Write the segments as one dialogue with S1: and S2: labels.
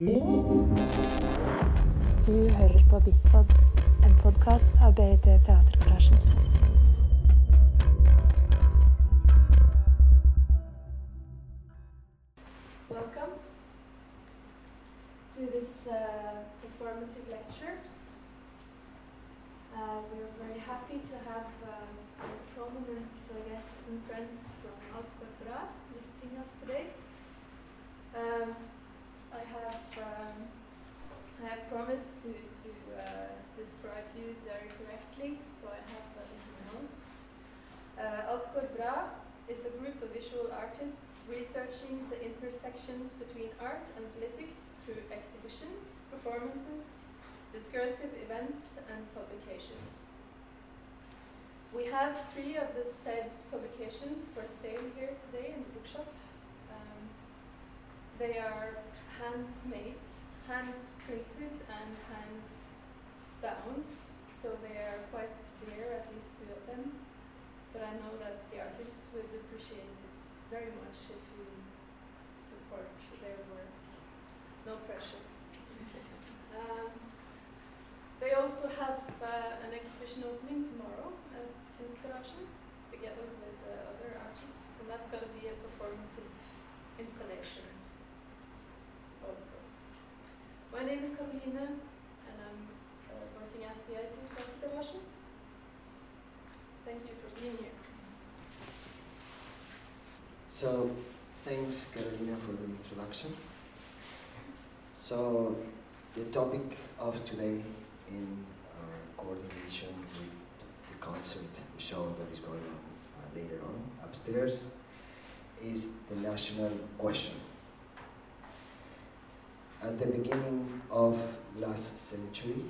S1: Du hører på Bitpod, en podkast av BIT Teatergarasjen.
S2: Welcome to this uh, performative lecture. Uh, we're very happy to have uh, prominent guests and friends from Alt visiting us today. Um, have um, I have promised to, to uh, describe you very correctly, so I have that in my notes. Uh, Alt Corpora is a group of visual artists researching the intersections between art and politics through exhibitions, performances, discursive events, and publications. We have three of the said publications for sale here today in the bookshop. They are handmade, hand printed, and hand bound, so they are quite dear, at least two of them. But I know that the artists would appreciate it very much if you support their work. No pressure. um, they also have uh, an exhibition opening tomorrow at Kunstgarasjen together with uh, other artists, and that's going to be a performative installation also. My name is Caroline, and I'm uh, working at BIT Teatergarasjen. Thank you for being here.
S3: So, thanks Carolina for the introduction. So, the topic of today, in uh, coordination with the concert, the show that is going on uh, later on upstairs, is the national question. At the beginning of last century,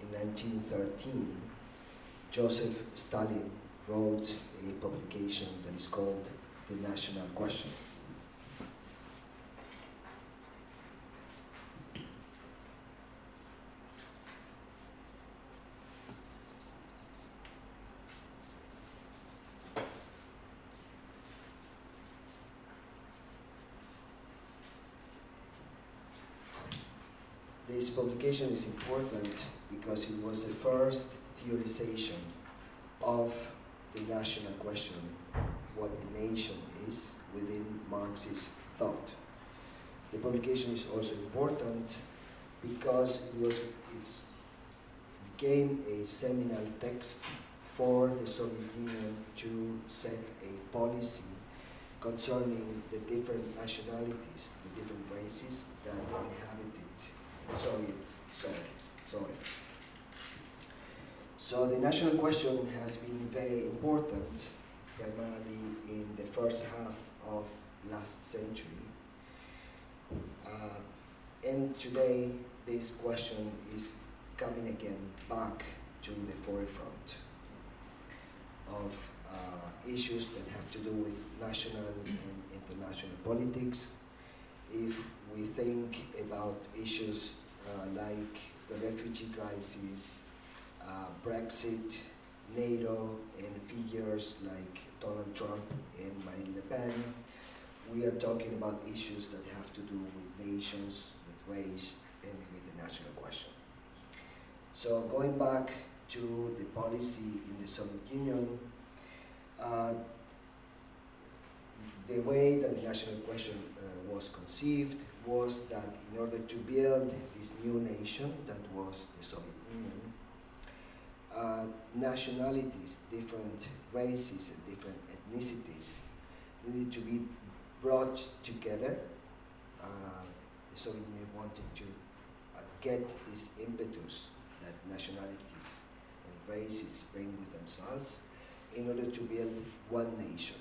S3: in 1913, Joseph Stalin wrote a publication that is called the national question. This publication is important because it was the first theorization of the national question what the nation is within Marxist thought. The publication is also important because it was it became a seminal text for the Soviet Union to set a policy concerning the different nationalities, the different races that inhabited Soviet soil. So the national question has been very important primarily in the first half of last century. Uh, and today, this question is coming again back to the forefront of uh, issues that have to do with national and international politics. If we think about issues uh, like the refugee crisis, uh, Brexit, NATO, and figures like Donald Trump and Marine Le Pen. We are talking about issues that have to do with nations, with race, and with the national question. So going back to the policy in the Soviet Union, uh, the way that the national question uh, was conceived was that in order to build this new nation that was the Soviet Union, uh, nationalities, different races, and different ethnicities needed to be brought together. Uh, the Soviet Union wanted to uh, get this impetus that nationalities and races bring with themselves in order to build one nation.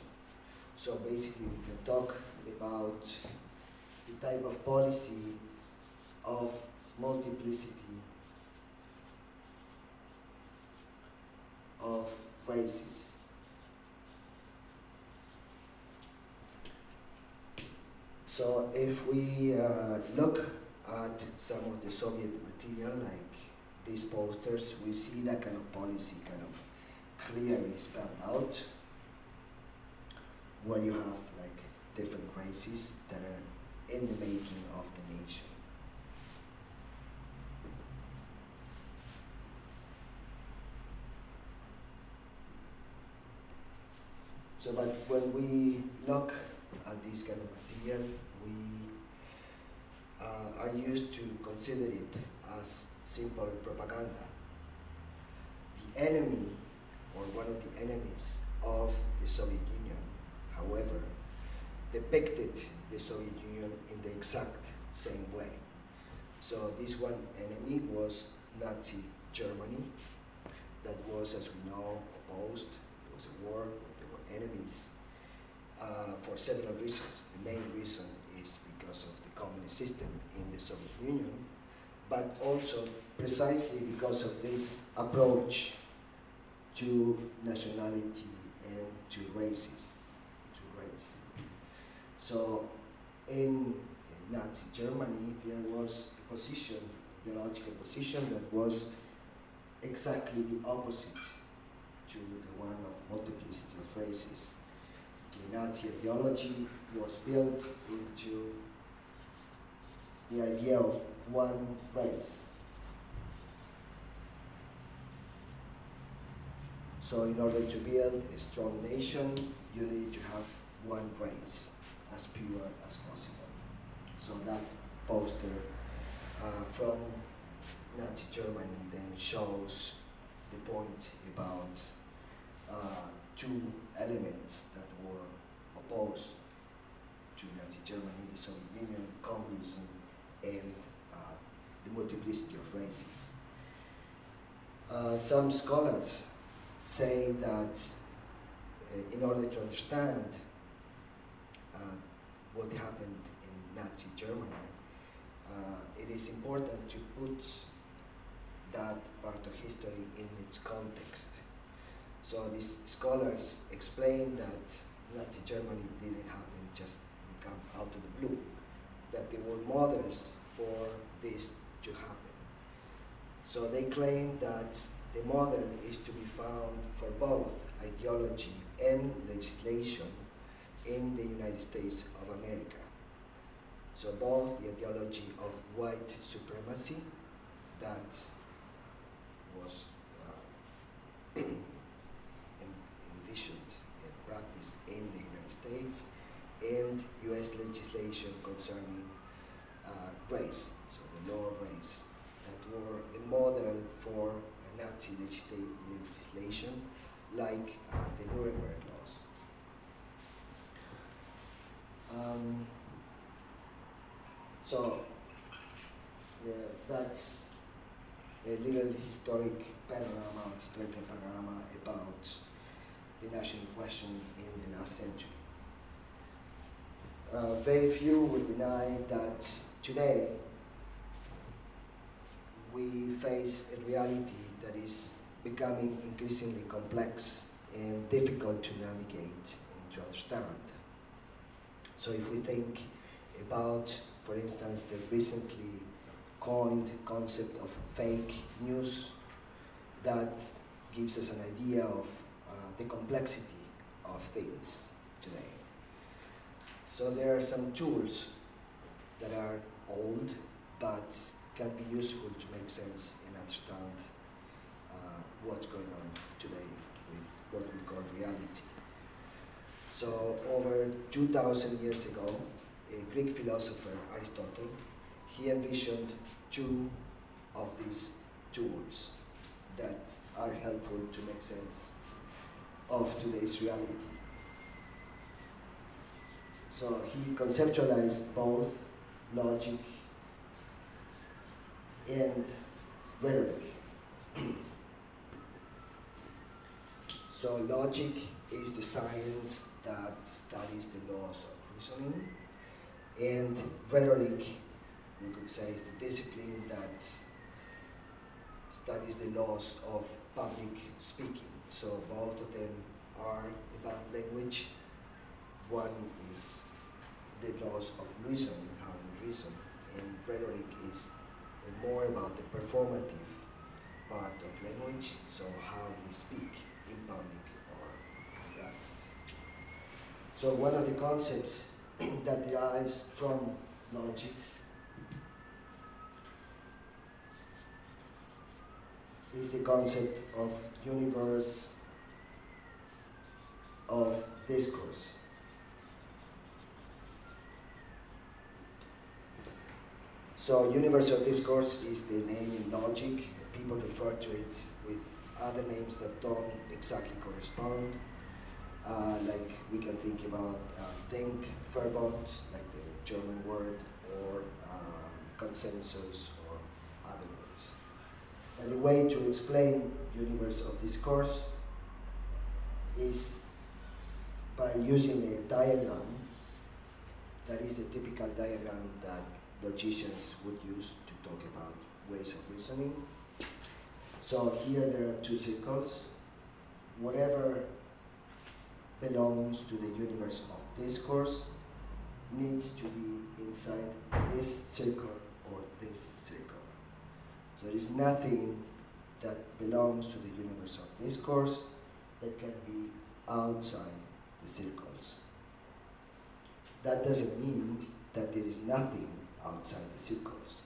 S3: So basically, we can talk about the type of policy of multiplicity of. So if we uh, look at some of the Soviet material, like these posters, we see that kind of policy kind of clearly spelled out, where you have like different races that are in the making of the nation. So, but when we look at this kind of material, we uh, are used to consider it as simple propaganda. The enemy, or one of the enemies of the Soviet Union, however, depicted the Soviet Union in the exact same way. So this one enemy was Nazi Germany, that was, as we know, opposed. It was a war, enemies uh, for several reasons. The main reason is because of the communist system in the Soviet Union, but also precisely because of this approach to nationality and to races, to race. So in Nazi Germany, there was a position, ideological position that was exactly the opposite to the one of multiplicity of races. The Nazi ideology was built into the idea of one race. So in order to build a strong nation, you need to have one race, as pure as possible. So that poster uh, from Nazi Germany then shows the point about uh, two elements that were opposed to Nazi Germany, the Soviet Union, communism, and uh, the multiplicity of races. Uh, some scholars say that uh, in order to understand uh, what happened in Nazi Germany, it is important to put that part of history in its context. So these scholars explain that Nazi Germany didn't happen just come out of the blue, that there were models for this to happen. So they claim that the model is to be found for both ideology and legislation in the United States of America. So both the ideology of white supremacy that was uh, practiced in the United States and US legislation concerning uh, race, so the law of race, that were the model for Nazi legislation like uh, the Nuremberg laws. Um, so yeah, that's a little historic panorama, historical panorama about the national question in the last century. Uh, very few would deny that today we face a reality that is becoming increasingly complex and difficult to navigate and to understand. So if we think about, for instance, the recently coined concept of fake news, that gives us an idea of the complexity of things today. So there are some tools that are old but can be useful to make sense and understand uh, what's going on today with what we call reality. So over 2,000 years ago, a Greek philosopher, Aristotle, he envisioned two of these tools that are helpful to make sense of today's reality. So he conceptualized both logic and rhetoric. so logic is the science that studies the laws of reasoning, and rhetoric, we could say, is the discipline that studies the laws of public speaking. So both of them are about language. One is the laws of reason, how we reason, and rhetoric is more about the performative part of language, so how we speak in public or in private. So one of the concepts that derives from logic is the concept of universe of discourse. So universe of discourse is the name in logic. People refer to it with other names that don't exactly correspond. Uh, like we can think about uh, Denk Verbot, like the German word, or uh, consensus. The way to explain universe of discourse is by using a diagram that is the typical diagram that logicians would use to talk about ways of reasoning. So here there are two circles. Whatever belongs to the universe of discourse needs to be inside this circle or this circle. So there is nothing that belongs to the universe of discourse that can be outside the circles. That doesn't mean that there is nothing outside the circles.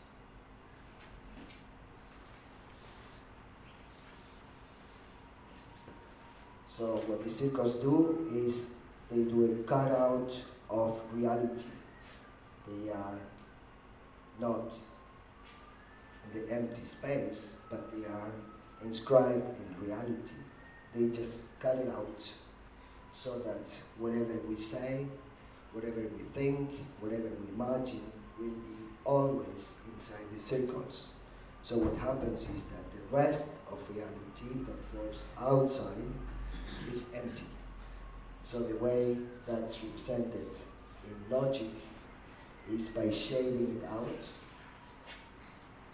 S3: So what the circles do is they do a cutout of reality. They are not the empty space, but they are inscribed in reality. They just cut it out so that whatever we say, whatever we think, whatever we imagine, will be always inside the circles. So what happens is that the rest of reality that falls outside is empty. So the way that's represented in logic is by shading it out.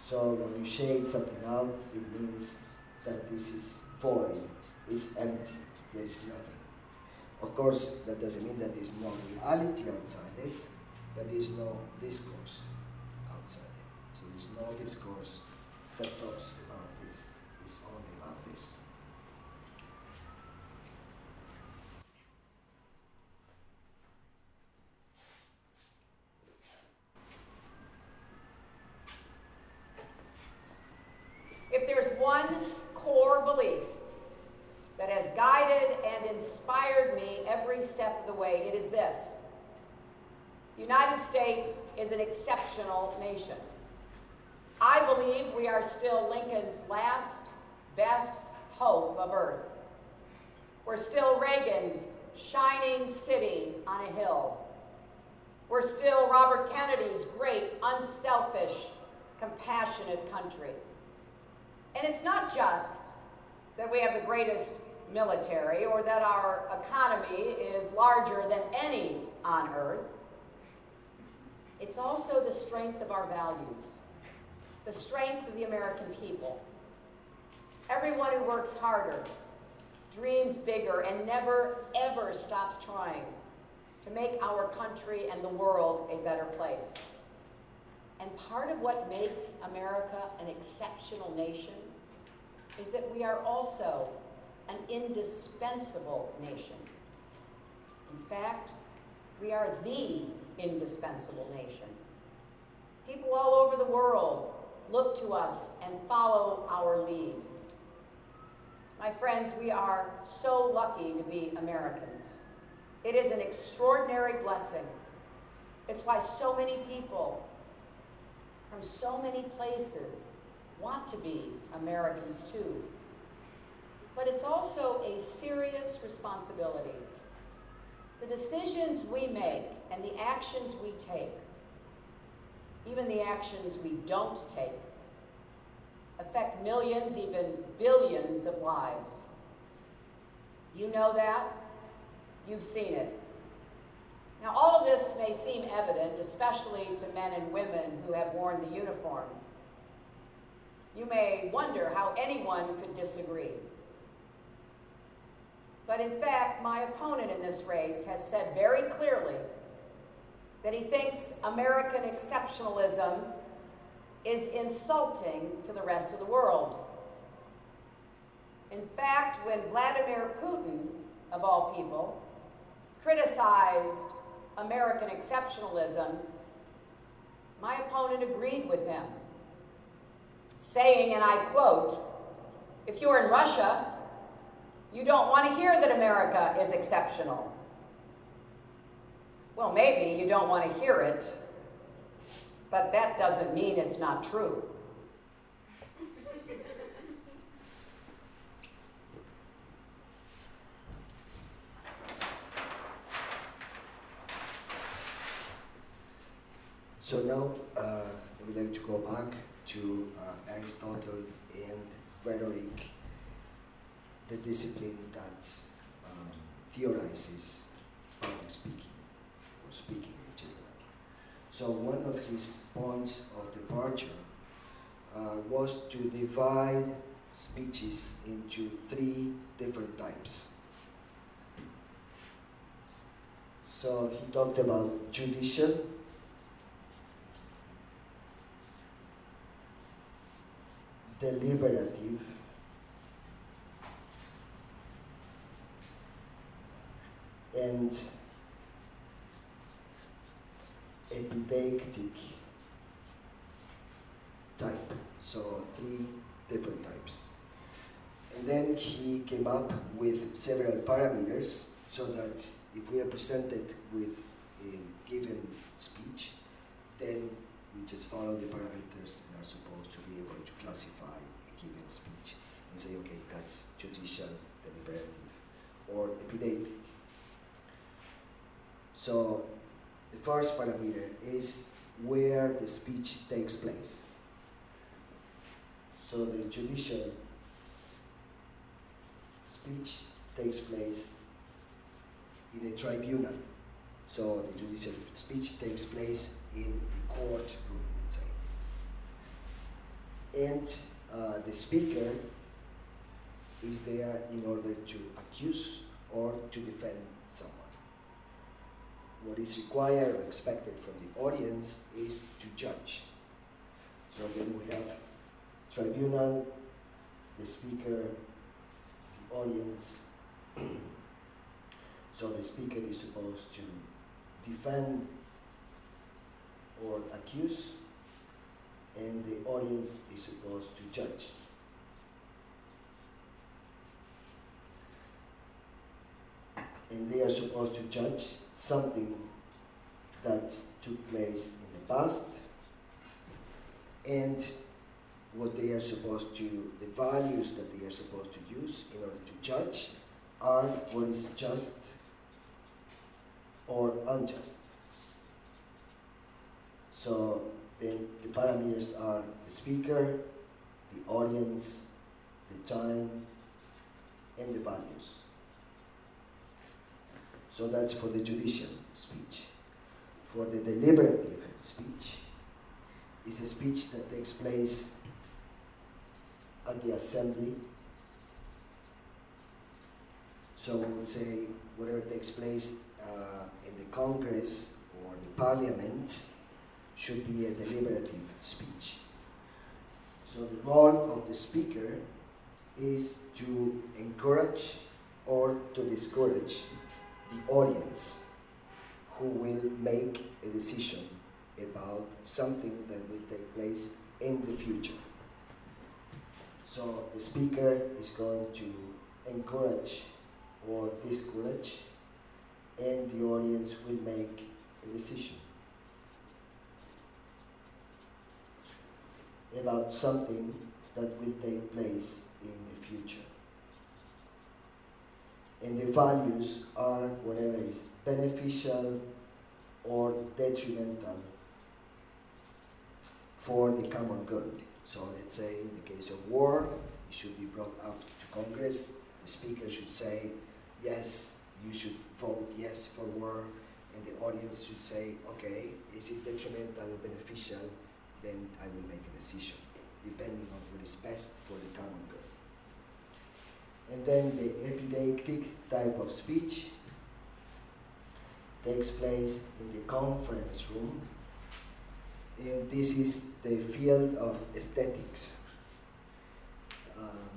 S3: So when you shade something out, it means that this is void, is empty, there is nothing. Of course, that doesn't mean that there is no reality outside it, but there is no discourse outside it. So there is no discourse that talks about this. It's only about this.
S4: If there's one core belief that has guided and inspired me every step of the way, it is this. The United States is an exceptional nation. I believe we are still Lincoln's last, best hope of earth. We're still Reagan's shining city on a hill. We're still Robert Kennedy's great, unselfish, compassionate country. And it's not just that we have the greatest military or that our economy is larger than any on earth. It's also the strength of our values, the strength of the American people. Everyone who works harder, dreams bigger, and never, ever stops trying to make our country and the world a better place. And part of what makes America an exceptional nation is that we are also an indispensable nation. In fact, we are the indispensable nation. People all over the world look to us and follow our lead. My friends, we are so lucky to be Americans. It is an extraordinary blessing. It's why so many people from so many places want to be Americans too. But it's also a serious responsibility. The decisions we make and the actions we take, even the actions we don't take, affect millions, even billions of lives. You know that? You've seen it. Now, all of this may seem evident, especially to men and women who have worn the uniform. You may wonder how anyone could disagree. But in fact, my opponent in this race has said very clearly that he thinks American exceptionalism is insulting to the rest of the world. In fact, when Vladimir Putin, of all people, criticized American exceptionalism, my opponent agreed with him, saying, and I quote, if you're in Russia, you don't want to hear that America is exceptional. Well, maybe you don't want to hear it, but that doesn't mean it's not true.
S3: So now uh, I would like to go back to uh, Aristotle and rhetoric, the discipline that um, theorizes public speaking or speaking in general. So one of his points of departure uh, was to divide speeches into three different types. So he talked about judicial, deliberative, and epideictic type. So three different types. And then he came up with several parameters so that if we are presented with a given speech, then we just follow the parameters and are supposed to be able to classify a given speech and say, okay, that's judicial, deliberative, or epideictic. So the first parameter is where the speech takes place. So the judicial speech takes place in a tribunal. So the judicial speech takes place in a courtroom, let's say. And uh, the speaker is there in order to accuse or to defend someone. What is required or expected from the audience is to judge. So then we have tribunal, the speaker, the audience. so the speaker is supposed to defend or accuse, and the audience is supposed to judge. And they are supposed to judge something that took place in the past and what they are supposed to, the values that they are supposed to use in order to judge are what is just or unjust. So then the parameters are the speaker, the audience, the time, and the values. So that's for the judicial speech. For the deliberative speech, is a speech that takes place at the assembly. So we would say whatever takes place uh, in the Congress or the Parliament should be a deliberative speech. So the role of the speaker is to encourage or to discourage the audience who will make a decision about something that will take place in the future. So the speaker is going to encourage or discourage, and the audience will make a decision about something that will take place in the future. And the values are whatever is beneficial or detrimental for the common good. So let's say in the case of war, it should be brought up to Congress. The speaker should say, yes, you should vote yes for war. And the audience should say, okay, is it detrimental or beneficial? Then I will make a decision, depending on what is best for the common good. And then the epideictic type of speech takes place in the conference room. And this is the field of aesthetics. Um,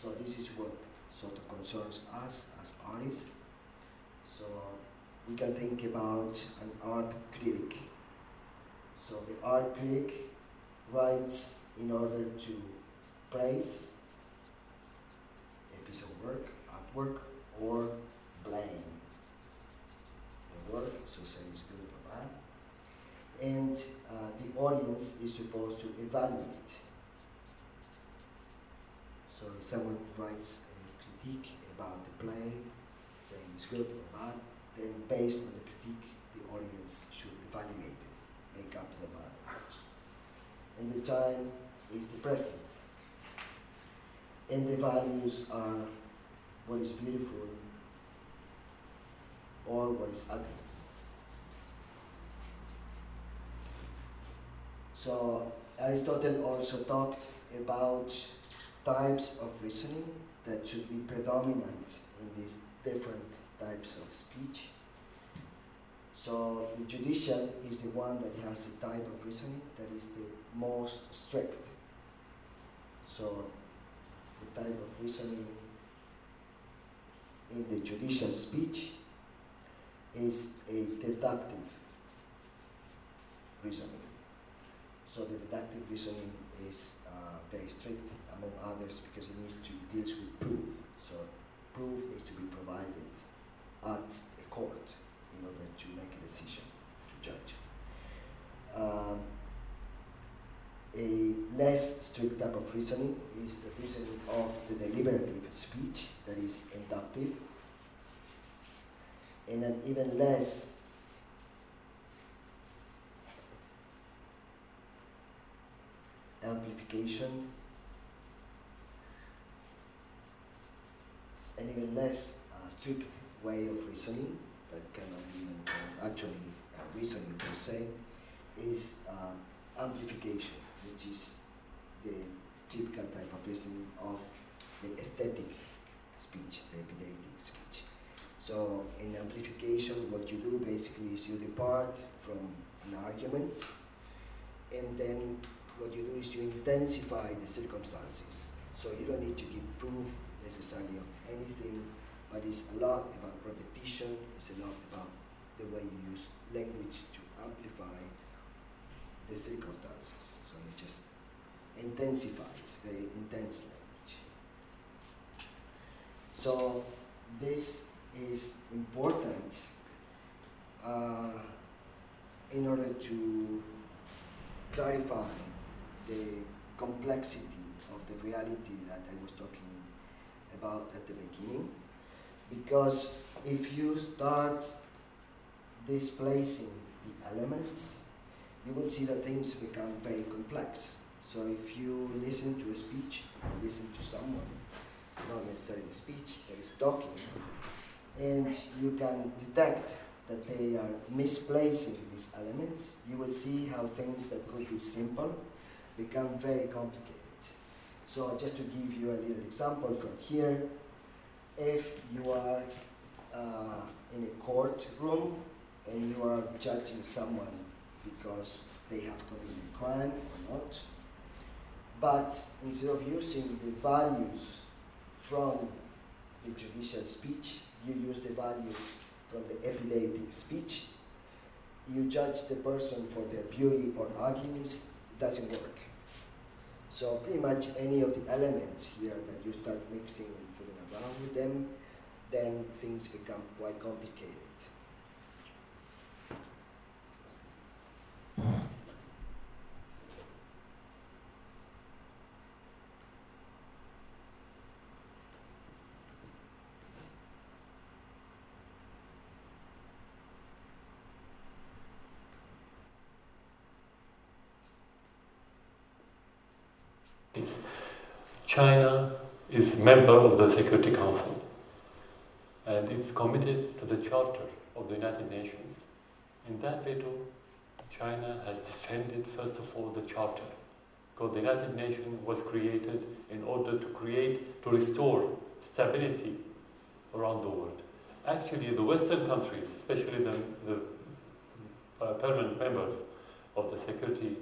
S3: so this is what sort of concerns us as artists. So we can think about an art critic. So the art critic writes in order to praise piece of work, artwork, or blame the work, so say it's good or bad. And uh, the audience is supposed to evaluate. So if someone writes a critique about the play, saying it's good or bad, then based on the critique, the audience should evaluate it, make up their mind. And the time is the present. And the values are what is beautiful or what is ugly. So Aristotle also talked about types of reasoning that should be predominant in these different types of speech. So the judicial is the one that has the type of reasoning that is the most strict. So the type of reasoning in the judicial speech is a deductive reasoning. So the deductive reasoning is uh, very strict among others because it needs to it deals with proof. So proof needs to be provided at a court in order to make a decision to judge. Um, a less strict type of reasoning is the reasoning of the deliberative speech that is inductive. And an even less amplification. An even less uh, strict way of reasoning that cannot even uh, actually uh, reasoning per se is uh, amplification which is the typical type of reasoning of the aesthetic speech, the epideictic speech. So in amplification, what you do basically is you depart from an argument, and then what you do is you intensify the circumstances. So you don't need to give proof necessarily of anything, but it's a lot about repetition, it's a lot about the way you use language to amplify the circumstances. So it just intensifies very intense language. So this is important uh, in order to clarify the complexity of the reality that I was talking about at the beginning. Because if you start displacing the elements, you will see that things become very complex. So if you listen to a speech or listen to someone, not necessarily speech, that is talking, and you can detect that they are misplacing these elements, you will see how things that could be simple become very complicated. So just to give you a little example from here, if you are uh, in a courtroom and you are judging someone because they have committed crime or not, but instead of using the values from the judicial speech, you use the values from the epideictic speech. You judge the person for their beauty or ugliness, it doesn't work. So pretty much any of the elements here that you start mixing and fooling around with them, then things become quite complicated.
S5: China is a member of the Security Council and it's committed to the Charter of the United Nations. In that veto, China has defended, first of all, the Charter. Because the United Nations was created in order to create, to restore stability around the world. Actually, the Western countries, especially the, the uh, permanent members of the Security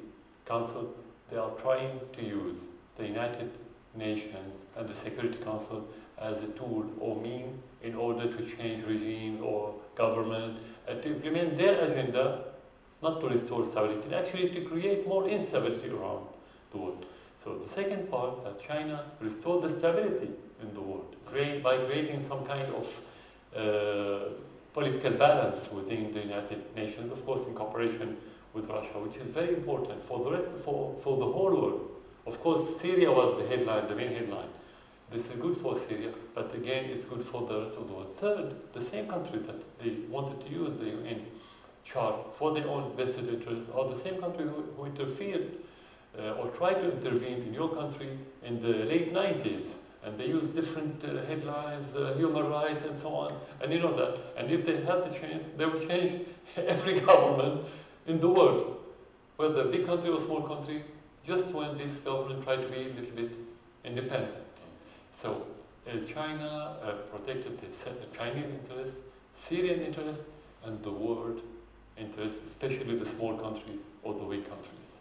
S5: Council, they are trying to use the United Nations and the Security Council as a tool or mean in order to change regimes or government, uh, to implement their agenda, not to restore stability, actually to create more instability around the world. So the second part that China restored the stability in the world, by creating some kind of uh, political balance within the United Nations, of course, in cooperation with Russia, which is very important for the rest, for, for the whole world. Of course, Syria was the headline, the main headline. This is good for Syria, but again, it's good for the rest of the world. Third, the same country that they wanted to use the UN chart for their own vested interests are the same country who, who interfered uh, or tried to intervene in your country in the late 90s. And they used different uh, headlines, uh, human rights, and so on. And you know that. And if they had the chance, they would change every government in the world, whether big country or small country, just when this government tried to be a little bit independent. So uh, China uh, protected the Chinese interests, Syrian interests, and the world interests, especially the small countries or the weak countries.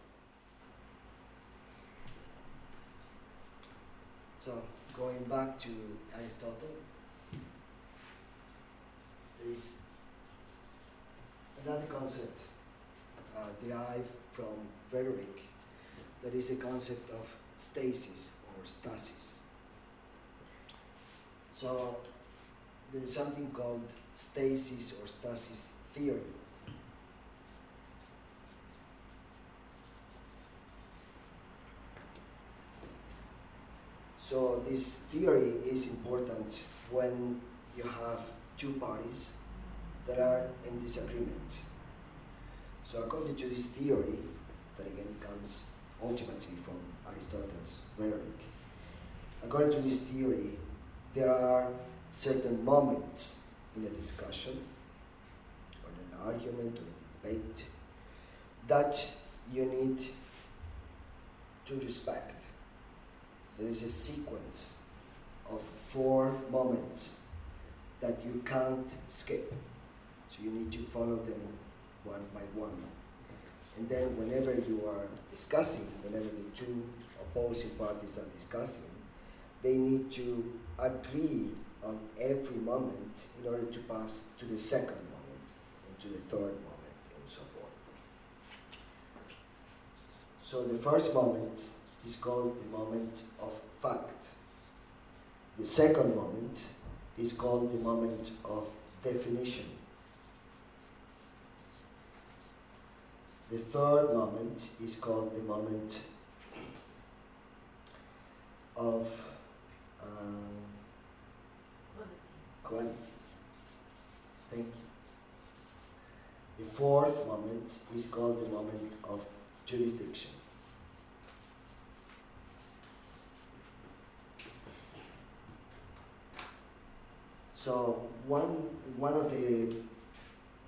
S3: So going back to Aristotle, is another concept uh, derived from rhetoric that is a concept of stasis or stasis. So there is something called stasis or stasis theory. So this theory is important when you have two parties that are in disagreement. So according to this theory, that again comes ultimately from Aristotle's rhetoric, according to this theory, there are certain moments in a discussion, or an argument, or a debate, that you need to respect. So there's a sequence of four moments that you can't skip. So you need to follow them one by one. And then whenever you are discussing, whenever the two opposing parties are discussing, they need to agree on every moment in order to pass to the second moment and to the third moment and so forth. So the first moment is called the moment of fact. The second moment is called the moment of definition. The third moment is called the moment of um, quality. Thank you. The fourth moment is called the moment of jurisdiction. So one one of the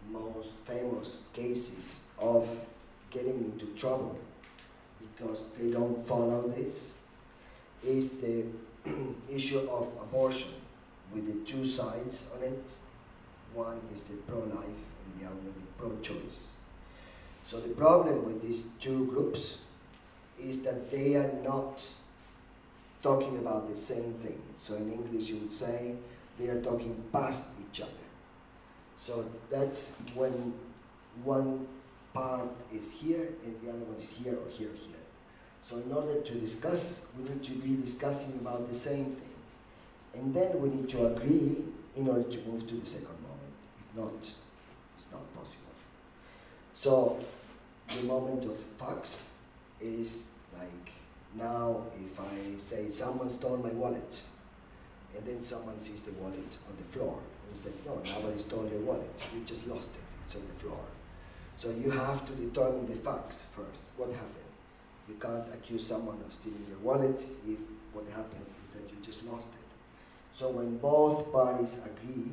S3: most famous cases of getting into trouble because they don't follow this is the issue of abortion with the two sides on it. One is the pro-life and the other the pro-choice. So the problem with these two groups is that they are not talking about the same thing. So in English you would say they are talking past each other. So that's when one part is here and the other one is here or here, or here. So in order to discuss, we need to be discussing about the same thing. And then we need to agree in order to move to the second moment. If not, it's not possible. So the moment of facts is like now if I say someone stole my wallet and then someone sees the wallet on the floor and it's like, no, nobody stole your wallet. You just lost it. It's on the floor. So you have to determine the facts first. What happened? You can't accuse someone of stealing your wallet if what happened is that you just lost it. So when both parties agree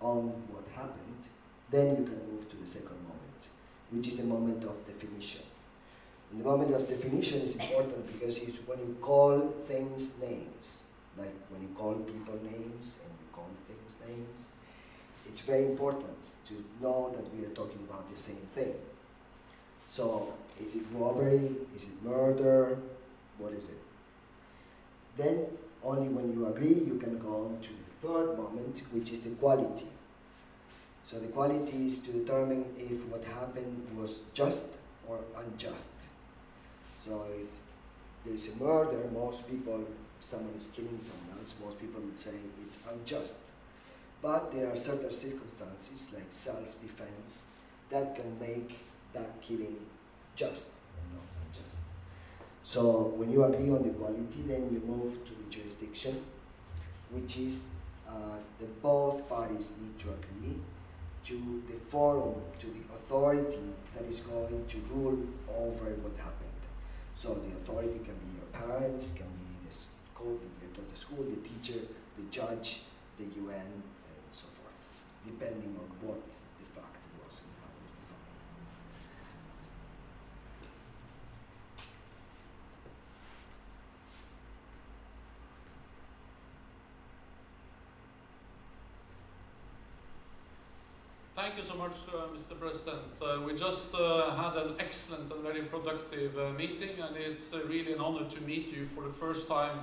S3: on what happened, then you can move to the second moment, which is the moment of definition. And the moment of definition is important because it's when you call things names, like when you call people names and you call things names, it's very important to know that we are talking about the same thing. So, is it robbery? Is it murder? What is it? Then, only when you agree, you can go on to the third moment, which is the quality. So, the quality is to determine if what happened was just or unjust. So, if there is a murder, most people, someone is killing someone else, most people would say it's unjust. But there are certain circumstances, like self-defense, that can make that killing just and not unjust. So when you agree on the quality, then you move to the jurisdiction, which is uh, that both parties need to agree to the forum, to the authority that is going to rule over what happened. So the authority can be your parents, can be the school, the director of the school, the teacher, the judge, the UN, depending on what the fact was and how it was defined.
S6: Thank you so much, uh, Mr. President. Uh, we just uh, had an excellent and very productive uh, meeting, and it's uh, really an honor to meet you for the first time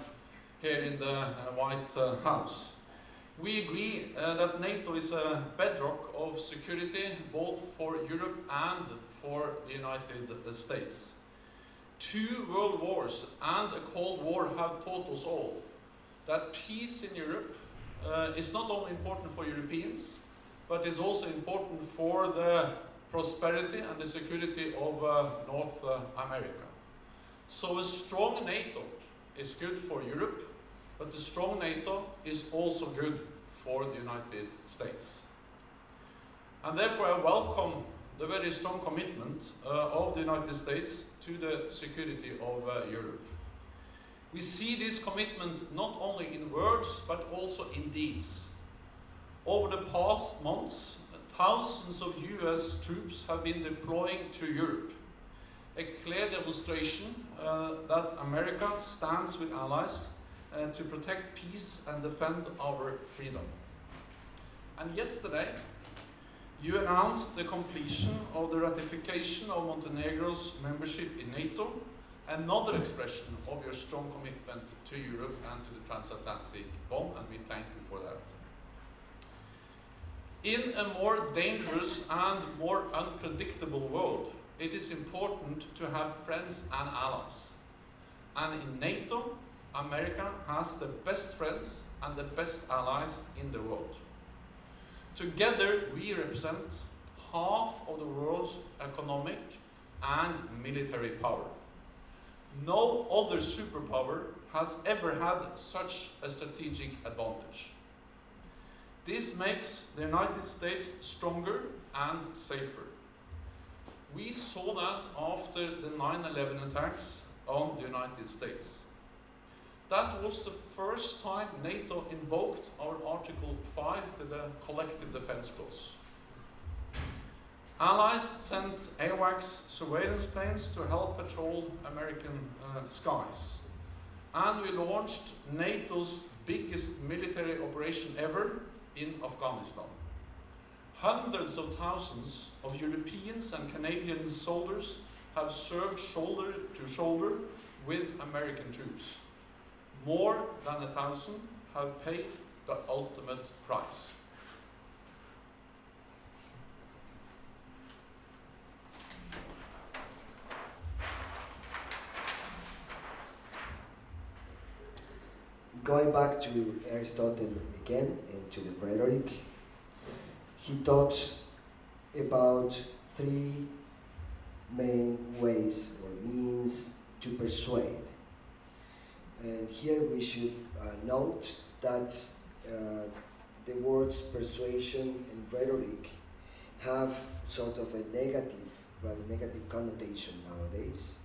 S6: here in the uh, White House. We agree uh, that NATO is a bedrock of security both for Europe and for the United States. Two world wars and a Cold War have taught us all that peace in Europe uh, is not only important for Europeans, but is also important for the prosperity and the security of uh, North uh, America. So a strong NATO is good for Europe, but the strong NATO is also good for the United States. And therefore I welcome the very strong commitment uh, of the United States to the security of uh, Europe. We see this commitment not only in words but also in deeds. Over the past months, thousands of US troops have been deploying to Europe. A clear demonstration uh, that America stands with allies uh, to protect peace and defend our freedom. And yesterday, you announced the completion of the ratification of Montenegro's membership in NATO, another expression of your strong commitment to Europe and to the transatlantic bond, and we thank you for that. In a more dangerous and more unpredictable world, it is important to have friends and allies. And in NATO, America has the best friends and the best allies in the world. Together, we represent half of the world's economic and military power. No other superpower has ever had such a strategic advantage. This makes the United States stronger and safer. We saw that after the 9 11 attacks on the United States. That was the first time NATO invoked our Article 5, the Collective Defense Clause. Allies sent AWACS surveillance planes to help patrol American uh, skies. And we launched NATO's biggest military operation ever in Afghanistan. Hundreds of thousands of Europeans and Canadian soldiers have served shoulder to shoulder with American troops. More than a thousand have paid the ultimate price.
S3: Going back to Aristotle again and to the rhetoric, he talks about three main ways or means to persuade. And here we should uh, note that uh, the words persuasion and rhetoric have sort of a negative, rather negative connotation nowadays.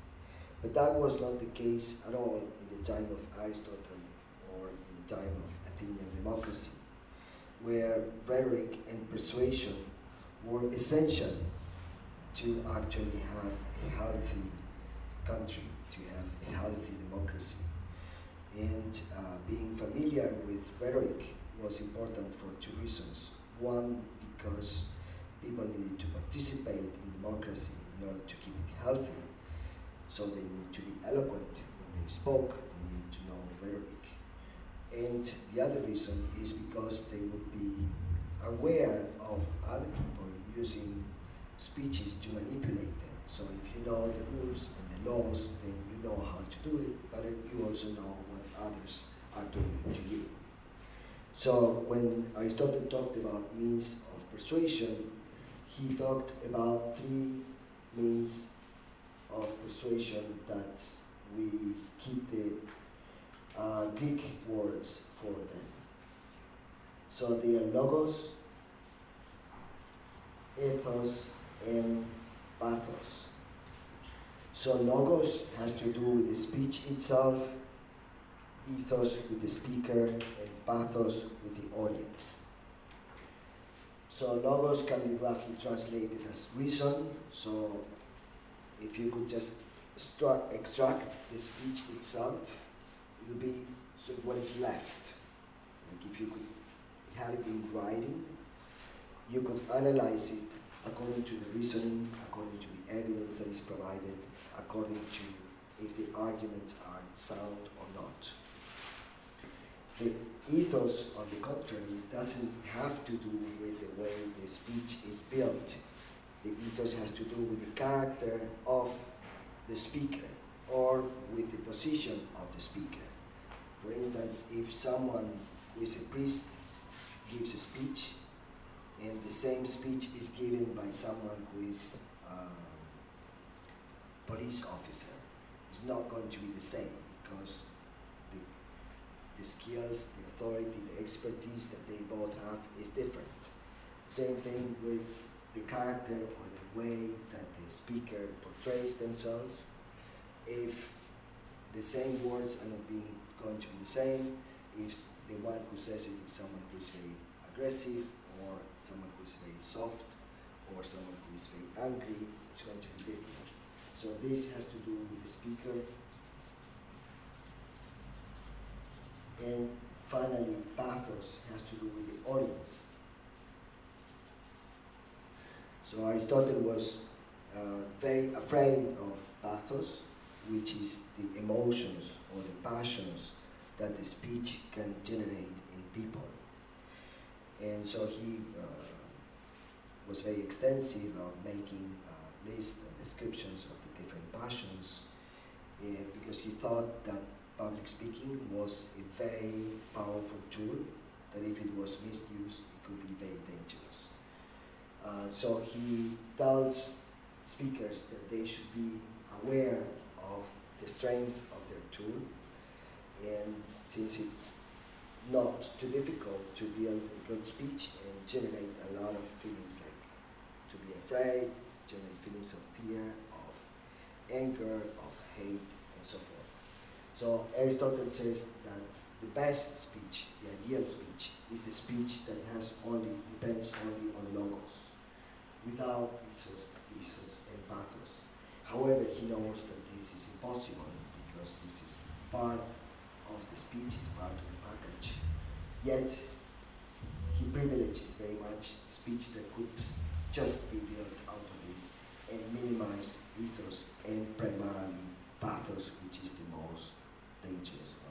S3: But that was not the case at all in the time of Aristotle or in the time of Athenian democracy, where rhetoric and persuasion were essential to actually have a healthy country, to have a healthy democracy. And uh, being familiar with rhetoric was important for two reasons. One, because people needed to participate in democracy in order to keep it healthy. So they needed to be eloquent when they spoke, they needed to know rhetoric. And the other reason is because they would be aware of other people using speeches to manipulate them. So if you know the rules and the laws, then you know how to do it, but you also know others are doing to you. So when Aristotle talked about means of persuasion, he talked about three means of persuasion that we keep the uh, Greek words for them. So they are logos, ethos, and pathos. So logos has to do with the speech itself, ethos with the speaker, and pathos with the audience. So logos can be roughly translated as reason. So if you could just extract, extract the speech itself, it'll be so what is left. Like if you could have it in writing, you could analyze it according to the reasoning, according to the evidence that is provided, according to if the arguments are sound or not. The ethos, on the contrary, doesn't have to do with the way the speech is built. The ethos has to do with the character of the speaker or with the position of the speaker. For instance, if someone who is a priest gives a speech, and the same speech is given by someone who is a police officer, it's not going to be the same because the skills, the authority, the expertise that they both have is different. Same thing with the character or the way that the speaker portrays themselves. If the same words are not being going to be the same, if the one who says it is someone who is very aggressive or someone who is very soft or someone who is very angry, it's going to be different. So this has to do with the speaker. And finally, pathos has to do with the audience. So Aristotle was uh, very afraid of pathos, which is the emotions or the passions that the speech can generate in people. And so he uh, was very extensive on making uh, lists and descriptions of the different passions uh, because he thought that public speaking was a very powerful tool that if it was misused, it could be very dangerous. Uh, so he tells speakers that they should be aware of the strength of their tool and since it's not too difficult to build a good speech and generate a lot of feelings like to be afraid, generate feelings of fear, of anger, of hate. So Aristotle says that the best speech, the ideal speech, is the speech that has only depends only on logos, without ethos, ethos and pathos. However, he knows that this is impossible because this is part of the speech, is part of the package. Yet, he privileges very much speech that could just be built out of this and minimize ethos and primarily pathos, which is the most dangerous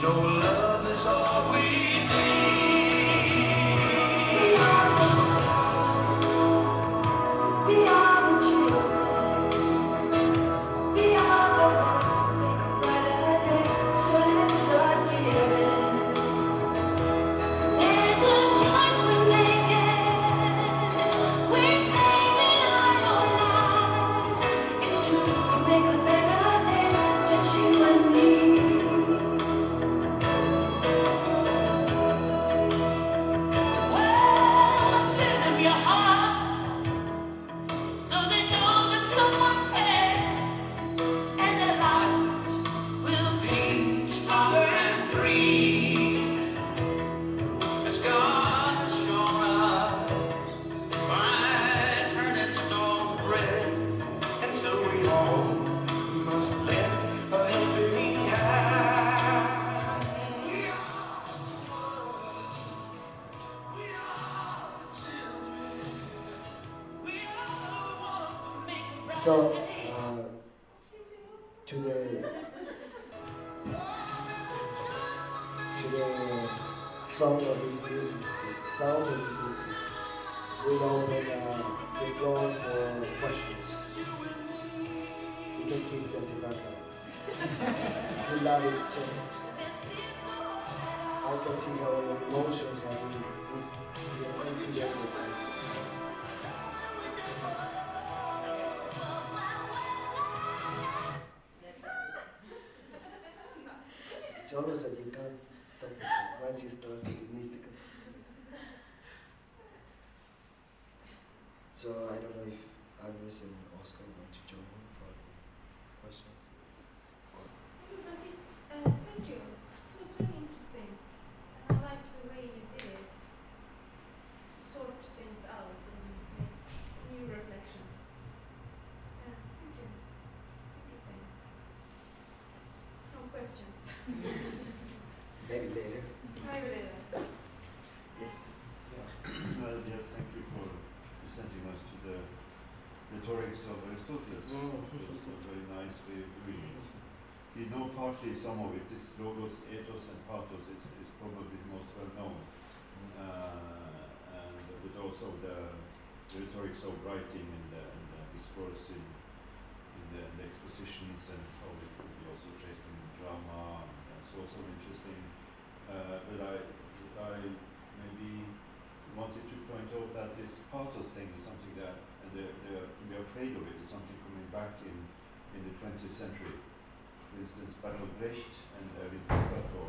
S3: no love. It's almost that you can't stop it. Once you start, it needs to continue. So I don't know if Agnes and Oscar want to join in for the questions.
S1: Uh, thank you. It was very interesting. I like the way you did it to sort things out and make new reflections. Yeah, thank you. Interesting. No questions.
S3: Maybe later.
S1: Maybe later.
S3: Yes.
S7: Well, yes, thank you for presenting us to the Aristoteles.
S3: Mm.
S7: A very nice way of doing it. We know partly some of it, this logos, ethos and pathos is, is probably the most well known. Uh, and but also the, the rhetorics of writing and the, and the discourse in, in, the, in the expositions and how it could be also traced in drama. That's also interesting. Uh, but I, I maybe wanted to point out that this pathos thing is something that, they're, they're, we're afraid of it, is something coming back in, in the 20th century. For instance, Brecht and Erwin Piscator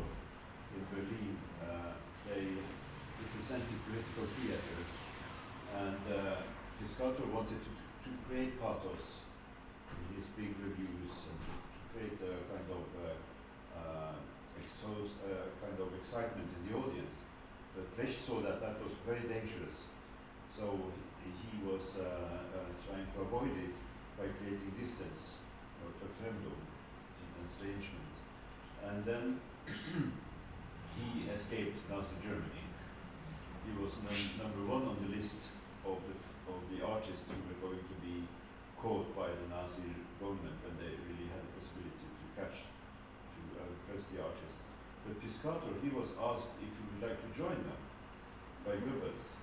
S7: in Berlin, uh, they represented political theater, and uh, Piscator wanted to, to create pathos in his big reviews and to, to create a kind of uh, uh, exos, uh, kind of excitement in the audience. But Brecht saw that that was very dangerous, so he, was uh, uh, trying to avoid it by creating distance or verfremdung, estrangement. And then he escaped Nazi Germany. He was num- number one on the list of the, of the artists who were going to be caught by the Nazi government when they really had the possibility to catch, to uh, the artist. But Piscator, he was asked if he would like to join them by Goebbels,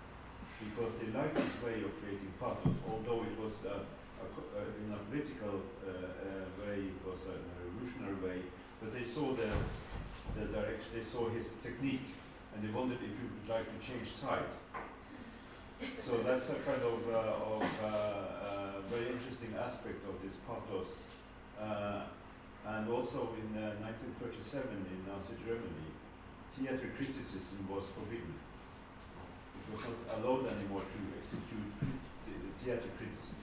S7: because they liked his way of creating pathos, although it was uh, a, uh, in a political uh, uh, way, it was a revolutionary way, but they saw the, the direction, they saw his technique, and they wondered if he would like to change side. So that's a kind of, uh, of uh, very interesting aspect of this pathos. And also in uh, 1937 in Nazi Germany, theater criticism was forbidden. Was not allowed anymore to execute theater criticism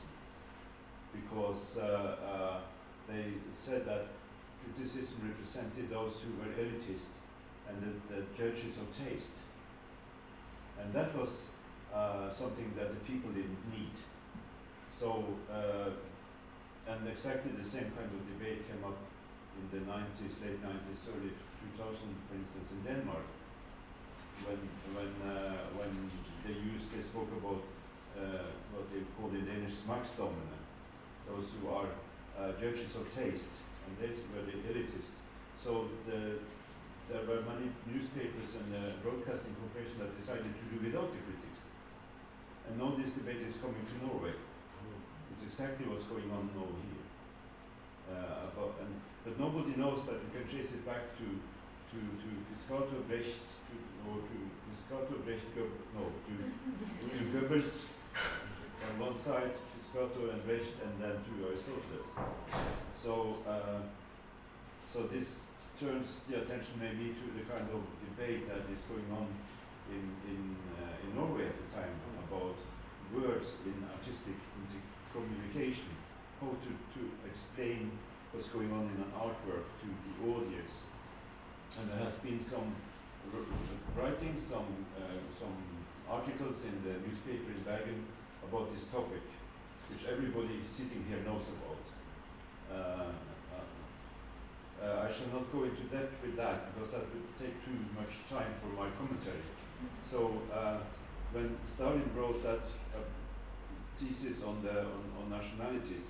S7: because uh, uh, they said that criticism represented those who were elitist and the, the judges of taste. And that was uh, something that the people didn't need. So, uh, and exactly the same kind of debate came up in the 90s, late 90s, early 2000, for instance, in Denmark, when when uh, when they used, they spoke about uh, what they call the Danish smagsdommerne, those who are uh, judges of taste, and they were the elitist. So the there were many newspapers and uh, broadcasting corporations that decided to do without the critics. And now this debate is coming to Norway. It's exactly what's going on now here. Uh, about, and, but nobody knows that you can trace it back to to to Piscator, Brecht, to, or to Piscator, Brecht, no, to, to Goebbels on one side, Piscator and Brecht, and then to Aristoteles. So uh, so this turns the attention maybe to the kind of debate that is going on in in uh, in Norway at the time about words in artistic communication, how to, to explain what's going on in an artwork to the audience. And there has been some writing, some uh, some articles in the newspaper in Bergen about this topic, which everybody sitting here knows about. Uh, uh, uh, I shall not go into depth with that because that would take too much time for my commentary. So uh, when Stalin wrote that uh, thesis on the on, on nationalities,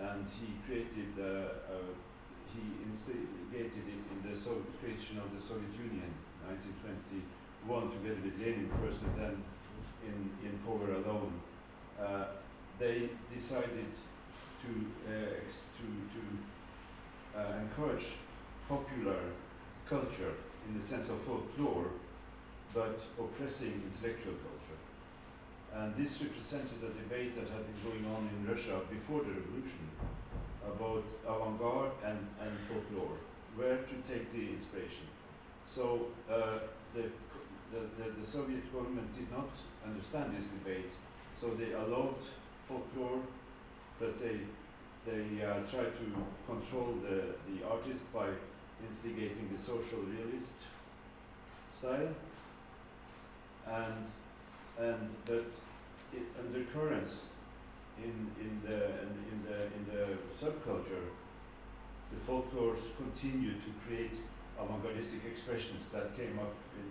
S7: and he created, uh, he instigated it in the so creation of the Soviet Union, 1921, together with Lenin first, and then in, in Power Alone. Uh, they decided to, uh, to, to uh, encourage popular culture in the sense of folklore, but oppressing intellectual culture. And this represented a debate that had been going on in Russia before the revolution about avant-garde and, and folklore, where to take the inspiration. So uh, the, the, the, the Soviet government did not understand this debate, so they allowed folklore, but they, they uh, tried to control the, the artist by instigating the social realist style and and that it, undercurrents in in the in, the in the subculture the folklores continue to create avant-gardistic expressions that came up in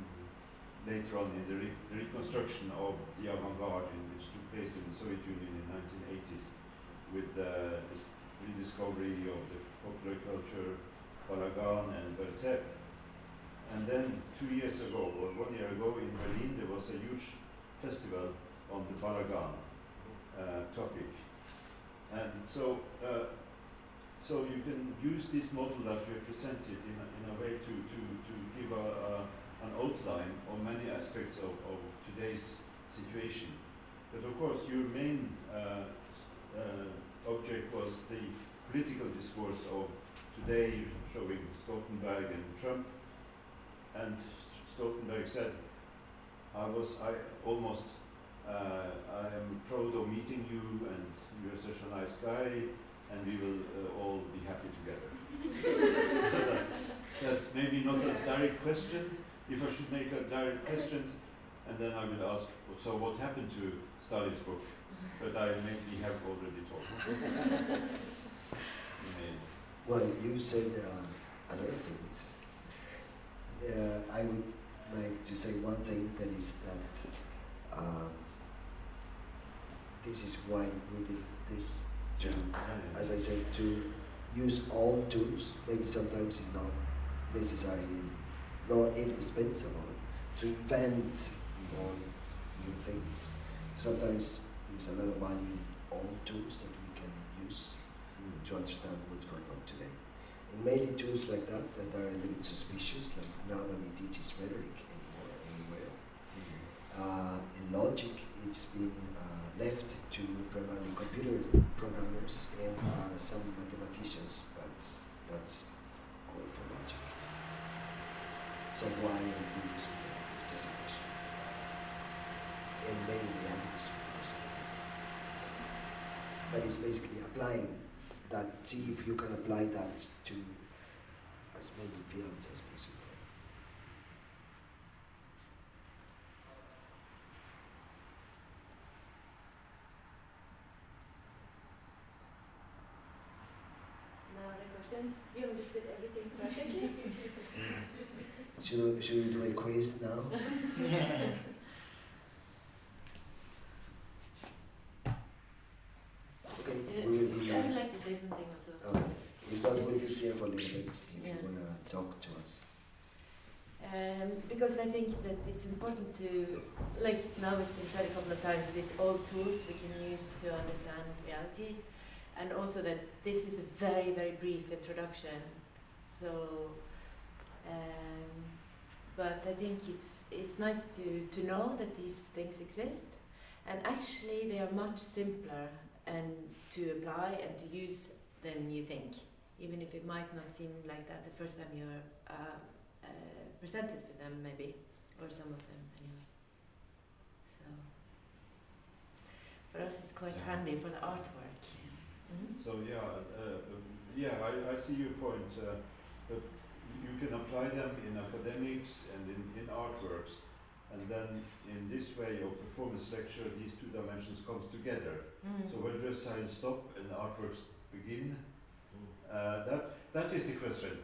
S7: later on in the, re- the reconstruction of the avant-garde which took place in the Soviet Union in the 1980s with uh, this rediscovery of the popular culture Balagan and Vertep. And then two years ago, or one year ago in Berlin, there was a huge festival on the Balagan topic. And so, uh, so you can use this model that we presented in a, in a way to, to, to give a, a, an outline on many aspects of, of today's situation. But of course, your main uh, uh, object was the political discourse of today showing Stoltenberg and Trump. And Stoltenberg said, I was, I almost, uh, I am proud of meeting you and you're such a nice guy and we will uh, all be happy together. so that, that's maybe not a direct question. If I should make a direct question, and then I will ask, so what happened to Stalin's book? But I maybe have already talked.
S3: Well, you said there are other things. Uh, I would like to say one thing that is that um, this is why we did this to, as I said, to use all tools. Maybe sometimes it's not necessary nor indispensable to invent more new things. Sometimes there's a lot of value in all tools that we can use
S7: Mm.
S3: to understand what's going on today. And mainly tools like that that are a little bit suspicious, like nobody teaches rhetoric anymore anywhere.
S7: Mhm.
S3: Uh, in logic, it's been left to primarily computer programmers and uh, some mathematicians, but that's all for logic. So why are we using them? It's just a question. And maybe they useful for something. But it's basically applying that, see if you can apply that to as many fields as possible.
S2: Now the questions. You understood everything perfectly.
S3: Should, we- should we do a quiz now? Okay, we will be,
S8: I would like to say something also.
S3: okay. If not, we'll be here for a little bit if
S8: Yeah.
S3: you wanna talk to us.
S8: Um, because I think that it's important to, like now it's been said a couple of times, these old tools we can use to understand reality, and also that this is a very, very brief introduction. So, um, but I think it's it's nice to, to know that these things exist, and actually they are much simpler and to apply and to use than you think, even if it might not seem like that the first time you're. Uh, uh, presented with them maybe or some of them anyway so for us it's quite
S7: Yeah.
S8: handy for the artwork Mhm.
S7: So yeah, uh, um, yeah, I, I see your point. Uh, but you can apply them in academics and in, in artworks, and then in this way of performance lecture, these two dimensions comes together.
S8: Mm.
S7: So where does science stop and artworks begin?
S3: Mm.
S7: Uh, that that is the question.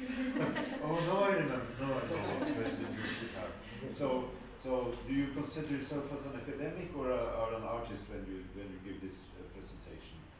S7: oh no, I remember. No, I know what question you should have. So so do you consider yourself as an academic or, a, or an artist when you